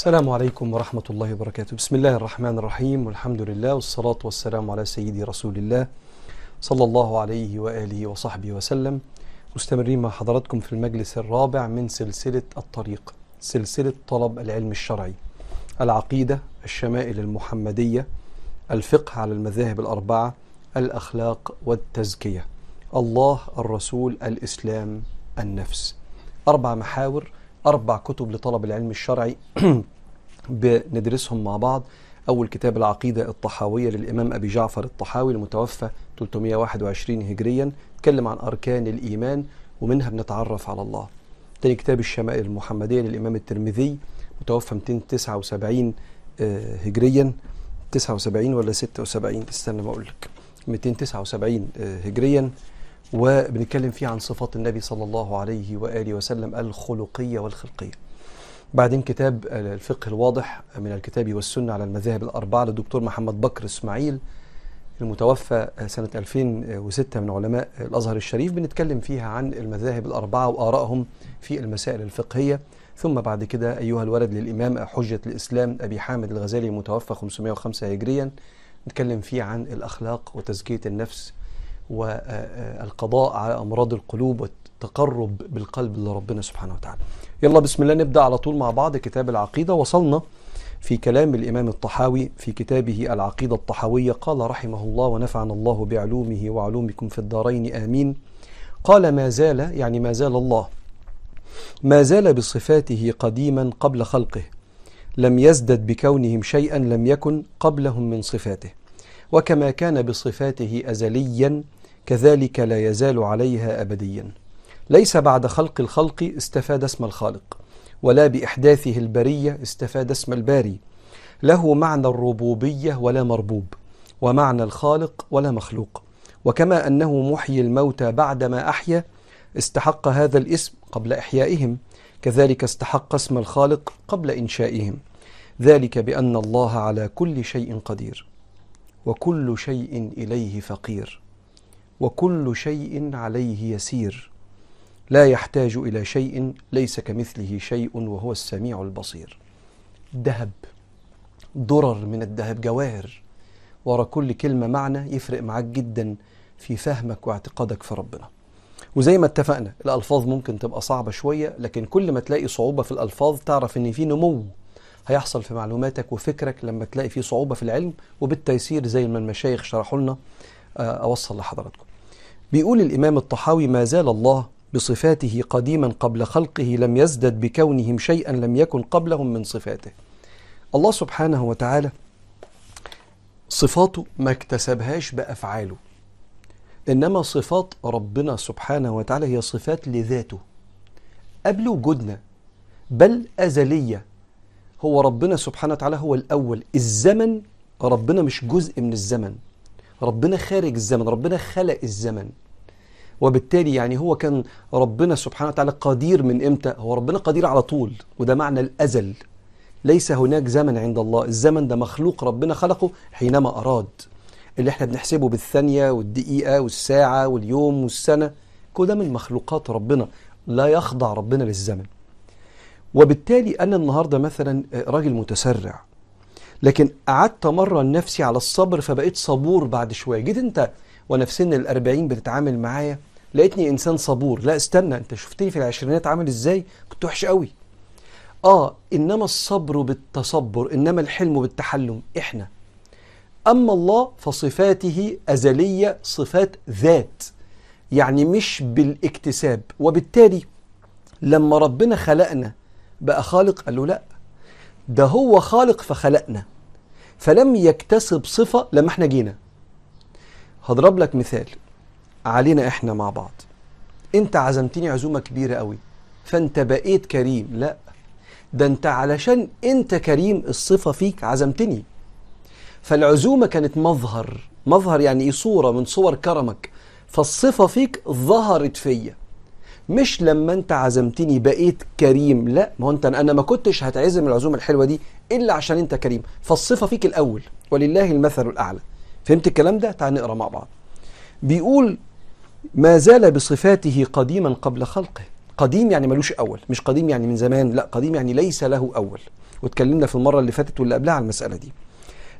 السلام عليكم ورحمة الله وبركاته. بسم الله الرحمن الرحيم. والحمد لله والصلاة والسلام على سيدي رسول الله صلى الله عليه وآله وصحبه وسلم. مستمرين مع حضراتكم في المجلس الرابع من سلسلة الطريق سلسلة طلب العلم الشرعي. العقيدة الشمائل المحمدية الفقه على المذاهب الأربعة الأخلاق والتزكية. الله الرسول الإسلام النفس. أربع محاور أربع كتب لطلب العلم الشرعي بندرسهم مع بعض. أول كتاب العقيدة الطحاوية للإمام أبي جعفر الطحاوي المتوفى 321 هجريا تكلم عن أركان الإيمان ومنها بنتعرف على الله. تاني كتاب الشمائل المحمدية للإمام الترمذي متوفى 279 هجريا. 79 ولا 76 استنى ما أقول لك. 279 هجريا. وبنتكلم فيه عن صفات النبي صلى الله عليه وآله وسلم الخلقية والخلقية. بعدين كتاب الفقه الواضح من الكتاب والسنة على المذاهب الأربعة للدكتور محمد بكر إسماعيل المتوفى سنة 2006 من علماء الأزهر الشريف. بنتكلم فيها عن المذاهب الأربعة وآرائهم في المسائل الفقهية. ثم بعد كده أيها الولد للإمام حجة الإسلام أبي حامد الغزالي المتوفى 505 هجريا. نتكلم فيه عن الأخلاق وتزكية النفس والقضاء على أمراض القلوب والتقرب بالقلب لربنا سبحانه وتعالى. يلا بسم الله نبدأ على طول مع بعض كتاب العقيدة. وصلنا في كلام الإمام الطحاوي في كتابه العقيدة الطحاوية. قال رحمه الله ونفعنا الله بعلومه وعلومكم في الدارين. آمين. قال ما زال يعني ما زال الله. ما زال بصفاته قديما قبل خلقه. لم يزدد بكونهم شيئا لم يكن قبلهم من صفاته. وكما كان بصفاته أزليا كذلك لا يزال عليها أبديا. ليس بعد خلق الخلق استفاد اسم الخالق ولا بإحداثه البرية استفاد اسم الباري. له معنى الربوبية ولا مربوب ومعنى الخالق ولا مخلوق. وكما أنه محيي الموتى بعدما أحيا استحق هذا الاسم قبل إحيائهم كذلك استحق اسم الخالق قبل إنشائهم. ذلك بأن الله على كل شيء قدير وكل شيء إليه فقير. وكل شيء عليه يسير. لا يحتاج إلى شيء ليس كمثله شيء وهو السميع البصير. ذهب درر من الذهب جواهر. ورا كل كلمة معنى يفرق معاك جدا في فهمك واعتقادك في ربنا. وزي ما اتفقنا الألفاظ ممكن تبقى صعبة شوية لكن كل ما تلاقي صعوبة في الألفاظ تعرف إن في نمو هيحصل في معلوماتك وفكرك لما تلاقي فيه صعوبة في العلم وبالتيسير زي ما المشايخ شرحوا لنا أوصل لحضراتكم. بيقول الإمام الطحاوي ما زال الله بصفاته قديما قبل خلقه لم يزدد بكونهم شيئا لم يكن قبلهم من صفاته. الله سبحانه وتعالى صفاته ما اكتسبهاش بأفعاله إنما صفات ربنا سبحانه وتعالى هي صفات لذاته. قبل وجودنا بل أزلية هو ربنا سبحانه وتعالى هو الأول. الزمن ربنا مش جزء من الزمن. ربنا خارج الزمن ربنا خلق الزمن. وبالتالي يعني هو كان ربنا سبحانه وتعالى قدير من إمتى؟ هو ربنا قدير على طول وده معنى الأزل. ليس هناك زمن عند الله الزمن ده مخلوق ربنا خلقه حينما أراد. اللي إحنا بنحسبه بالثانية والدقيقة والساعة واليوم والسنة كل ده من مخلوقات ربنا لا يخضع ربنا للزمن. وبالتالي أنا النهاردة مثلا راجل متسرع. لكن قعدت مرة نفسي على الصبر فبقيت صبور بعد شوية. جيت أنت وأنا في سن الأربعين بتتعامل معايا لقيتني إنسان صبور. لا استنى أنت شفتني في العشرينات عامل إزاي؟ كنت وحش قوي. آه إنما الصبر بالتصبر إنما الحلم بالتحلم. إحنا. أما الله فصفاته أزلية صفات ذات. يعني مش بالاكتساب. وبالتالي لما ربنا خلقنا بقى خالق قال له لا ده هو خالق فخلقنا. فلم يكتسب صفة لما إحنا جينا. هضرب لك مثال. علينا إحنا مع بعض. انت عزمتني عزومة كبيرة قوي. فانت بقيت كريم. لا. ده انت علشان انت كريم الصفة فيك عزمتني. فالعزومة كانت مظهر. مظهر يعني إيه؟ صورة من صور كرمك. فالصفة فيك ظهرت فيا. مش لما انت عزمتني بقيت كريم لا ما هو انت أنا ما كنتش هتعزم العزومة الحلوة دي إلا عشان انت كريم. فالصفة فيك الأول ولله المثل الأعلى. فهمت الكلام ده؟ تعال نقرأ مع بعض. بيقول ما زال بصفاته قديما قبل خلقه. قديم يعني ملوش أول مش قديم يعني من زمان لا قديم يعني ليس له أول. واتكلمنا في المرة اللي فاتت واللي قبلها على المسألة دي.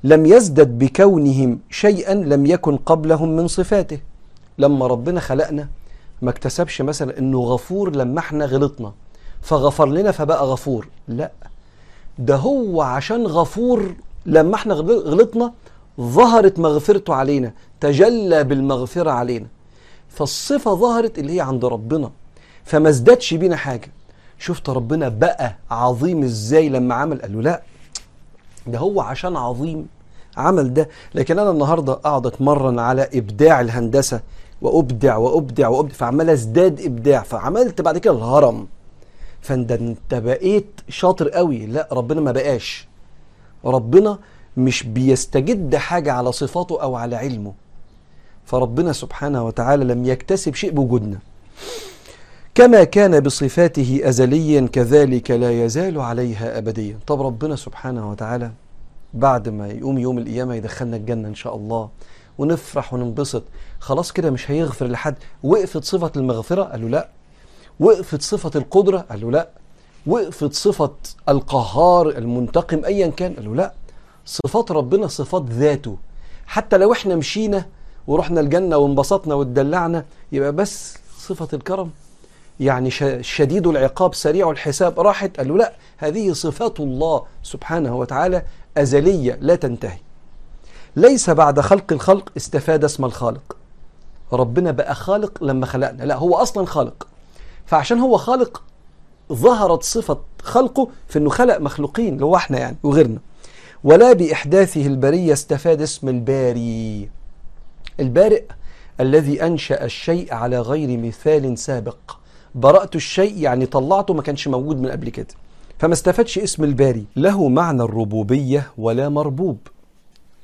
لم يزدد بكونهم شيئا لم يكن قبلهم من صفاته. لما ربنا خلقنا ما اكتسبش مثلا إنه غفور لما إحنا غلطنا فغفر لنا فبقى غفور. لا ده هو عشان غفور لما إحنا غلطنا ظهرت مغفرته علينا تجلى بالمغفرة علينا. فالصفة ظهرت اللي هي عند ربنا فما ازدادش بينا حاجة. شفت ربنا بقى عظيم إزاي لما عمل؟ قال له لا ده هو عشان عظيم عمل ده. لكن أنا النهارده أقعد أتمرن على إبداع الهندسة وأبدع وأبدع وأبدع. فعمال أزداد إبداع. فعملت بعد كده الهرم. فأنت انت بقيت شاطر قوي. لا ربنا ما بقاش. ربنا مش بيستجد حاجة على صفاته أو على علمه. فربنا سبحانه وتعالى لم يكتسب شيء بوجودنا. كما كان بصفاته أزليا كذلك لا يزال عليها أبديا. طب ربنا سبحانه وتعالى بعد ما يقوم يوم القيامة يدخلنا الجنة إن شاء الله ونفرح وننبسط. خلاص كده مش هيغفر لحد. وقفت صفة المغفرة؟ قال له لا. وقفت صفة القدرة؟ قال له لا. وقفت صفة القهار المنتقم أيا كان؟ قال له لا. صفات ربنا صفات ذاته. حتى لو إحنا مشينا ورحنا الجنة وانبسطنا واتدلعنا يبقى بس صفة الكرم. يعني شديد العقاب سريع الحساب راحت؟ قال له لا. هذه صفات الله سبحانه وتعالى أزلية لا تنتهي. ليس بعد خلق الخلق استفاد اسم الخالق. ربنا بقى خالق لما خلقنا. لا هو أصلا خالق. فعشان هو خالق ظهرت صفة خلقه في أنه خلق مخلوقين اللي هو إحنا يعني وغيرنا. ولا بإحداثه البرية استفاد اسم الباري. البارئ الذي أنشأ الشيء على غير مثال سابق. برأت الشيء يعني طلعته ما كانش موجود من قبل كده. فما استفادش اسم الباري. له معنى الربوبية ولا مربوب.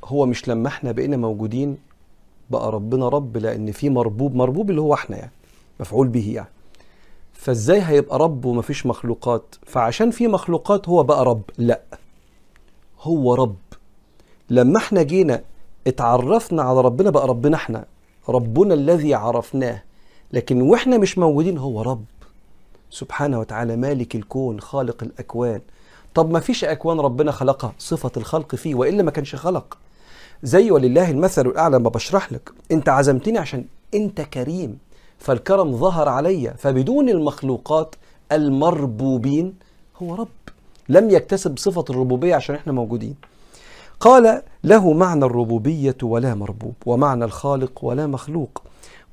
هو مش لما إحنا بقينا موجودين بقى ربنا رب لأن في مربوب مربوب اللي هو إحنا يعني مفعول به يعني. فإزاي هيبقى رب ومفيش مخلوقات؟ فعشان في مخلوقات هو بقى رب. لا هو رب. لما إحنا جينا اتعرفنا على ربنا بقى ربنا إحنا ربنا الذي عرفناه. لكن وإحنا مش موجودين هو رب. سبحانه وتعالى مالك الكون خالق الأكوان. طب ما فيش أكوان ربنا خلقها؟ صفة الخلق فيه وإلا ما كانش خلق. زي ولله المثل الأعلى ما بشرح لك. أنت عزمتني عشان أنت كريم فالكرم ظهر علي فبدون المخلوقات المربوبين هو رب لم يكتسب صفة الربوبية عشان إحنا موجودين. قال له معنى الربوبية ولا مربوب ومعنى الخالق ولا مخلوق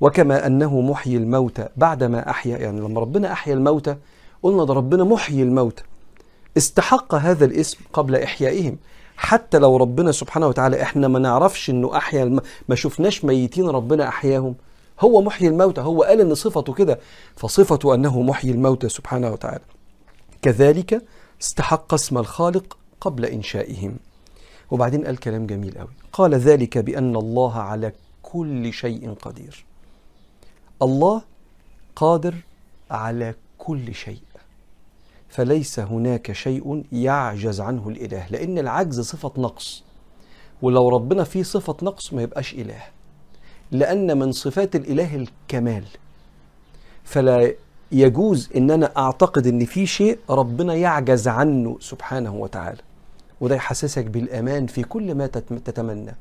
وكما أنه محيي الموتى بعدما أحيا يعني لما ربنا أحيا الموتى قلنا ده ربنا محيي الموتى. استحق هذا الاسم قبل إحيائهم. حتى لو ربنا سبحانه وتعالى إحنا ما نعرفش إنه أحيا الم... ما شفناش ميتين ربنا أحياهم. هو محيي الموتى هو قال إن صفته كده فصفته أنه محيي الموتى سبحانه وتعالى. كذلك استحق اسم الخالق قبل إنشائهم. وبعدين قال كلام جميل قوي قال ذلك بأن الله على كل شيء قدير. الله قادر على كل شيء. فليس هناك شيء يعجز عنه الإله لأن العجز صفة نقص. ولو ربنا فيه صفة نقص ما يبقاش إله. لأن من صفات الإله الكمال. فلا يجوز إن أنا أعتقد إن في شيء ربنا يعجز عنه سبحانه وتعالى. وده يحسسك بالأمان في كل ما تتمنى.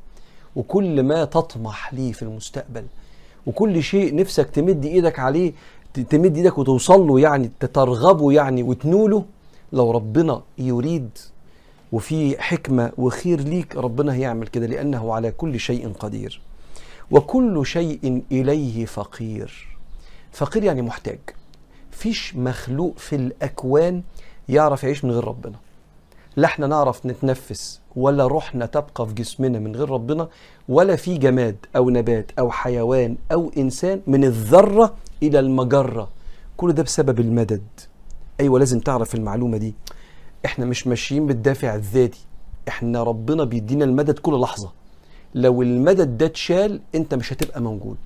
وكل ما تطمح ليه في المستقبل. وكل شيء نفسك تمد إيدك عليه تمد إيدك وتوصل له يعني تترغبه يعني وتنوله لو ربنا يريد وفي حكمة وخير ليك ربنا هيعمل كده لأنه على كل شيء قدير. وكل شيء إليه فقير. فقير يعني محتاج. فيش مخلوق في الأكوان يعرف يعيش من غير ربنا. لا إحنا نعرف نتنفس ولا روحنا تبقى في جسمنا من غير ربنا ولا في جماد أو نبات أو حيوان أو إنسان من الذرة إلى المجرة. كل ده بسبب المدد. أيوه لازم تعرف المعلومة دي. إحنا مش ماشيين بالدافع الذاتي. إحنا ربنا بيدينا المدد كل لحظة. لو المدد ده اتشال أنت مش هتبقى موجود.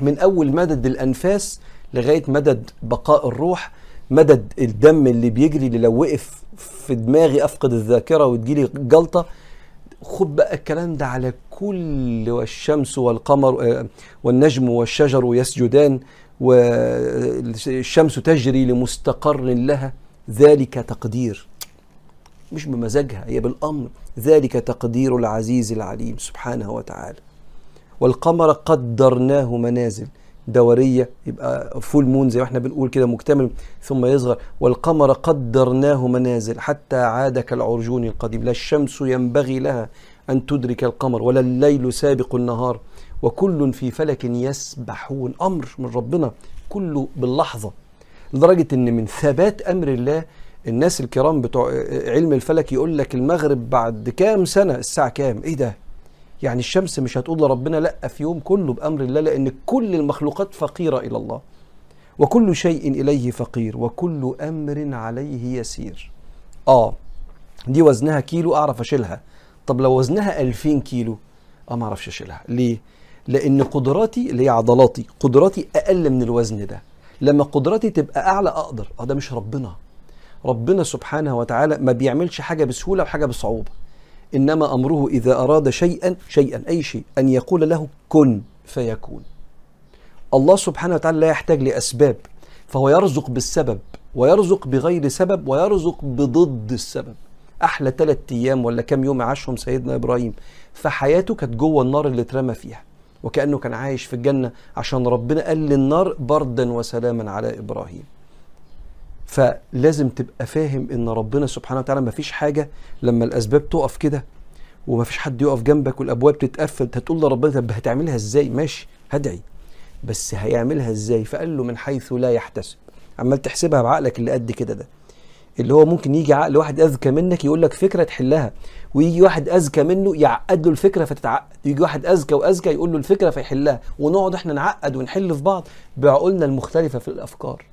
من أول مدد الأنفاس لغاية مدد بقاء الروح مدد الدم اللي بيجري اللي لو وقف في دماغي أفقد الذاكرة وتجيلي جلطة. خد بقى الكلام ده على كل والشمس والقمر والنجم والشجر يسجدان والشمس تجري لمستقر لها. ذلك تقدير مش بمزاجها هي بالأمر. ذلك تقدير العزيز العليم سبحانه وتعالى. والقمر قدرناه منازل. دورية يبقى فول مون زي ما إحنا بنقول كده مكتمل ثم يصغر. والقمر قدرناه منازل حتى عاد كالعرجون القديم. لا الشمس ينبغي لها أن تدرك القمر ولا الليل سابق النهار. وكل في فلك يسبحون. أمر من ربنا كله باللحظة. لدرجة أن من ثبات أمر الله الناس الكرام بتوع علم الفلك يقول لك المغرب بعد كام سنة؟ الساعة كام؟ إيه ده؟ يعني الشمس مش هتقول لربنا لأ في يوم كله بأمر الله لأن كل المخلوقات فقيرة إلى الله وكل شيء إليه فقير وكل أمر عليه يسير. آه دي وزنها كيلو أعرف أشيلها. طب لو وزنها 2000 كيلو؟ آه ما أعرفش أشيلها. ليه؟ لأن قدراتي اللي هي عضلاتي قدراتي أقل من الوزن ده. لما قدراتي تبقى أعلى أقدر. آه ده مش ربنا. ربنا سبحانه وتعالى ما بيعملش حاجة بسهولة وحاجة بصعوبة. إنما أمره إذا أراد شيئا شيئا أي شيء أن يقول له كن فيكون. الله سبحانه وتعالى لا يحتاج لأسباب فهو يرزق بالسبب ويرزق بغير سبب ويرزق بضد السبب. أحلى ثلاث أيام ولا كام يوم عاشهم سيدنا إبراهيم فحياته كانت جوه النار اللي اترمى فيها وكأنه كان عايش في الجنة عشان ربنا قال للنار بردا وسلاما على إبراهيم. فلازم تبقى فاهم إن ربنا سبحانه وتعالى ما فيش حاجة لما الأسباب تقف كده وما فيش حد يقف جنبك والأبواب تتقفل هتقول لربنا طب هتعملها إزاي؟ ماشي هدعي. بس هيعملها إزاي؟ فقال له من حيث لا يحتسب. عمال تحسبها بعقلك اللي قد كده ده. اللي هو ممكن يجي عقل واحد أذكى منك يقول لك فكرة تحلها ويجي واحد أذكى منه يعقد له الفكرة فتتعقد يجي واحد أذكى وأذكى يقول له الفكرة فيحلها ونقعد إحنا نعقد ونحل في بعض. بعقولنا المختلفة في الأفكار.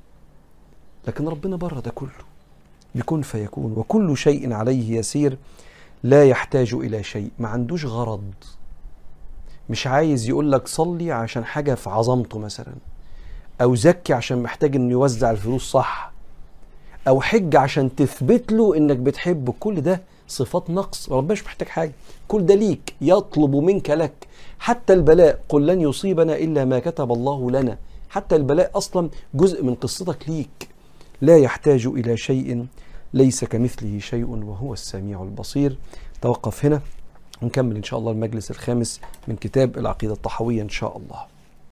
لكن ربنا بره ده كله. بيكون فيكون. وكل شيء عليه يسير لا يحتاج إلى شيء. ما عندوش غرض. مش عايز يقول لك صلي عشان حاجة في عظمته مثلا. أو زكي عشان محتاج إنه يوزع الفلوس صح. أو حج عشان تثبت له إنك بتحبه. كل ده صفات نقص. ربنا مش محتاج حاجة. كل ده ليك. يطلب منك لك. حتى البلاء. قل لن يصيبنا إلا ما كتب الله لنا. حتى البلاء أصلا جزء من قصتك ليك. لا يحتاج إلى شيء ليس كمثله شيء وهو السميع البصير. توقف هنا ونكمل إن شاء الله المجلس الخامس من كتاب العقيدة الطحويه إن شاء الله.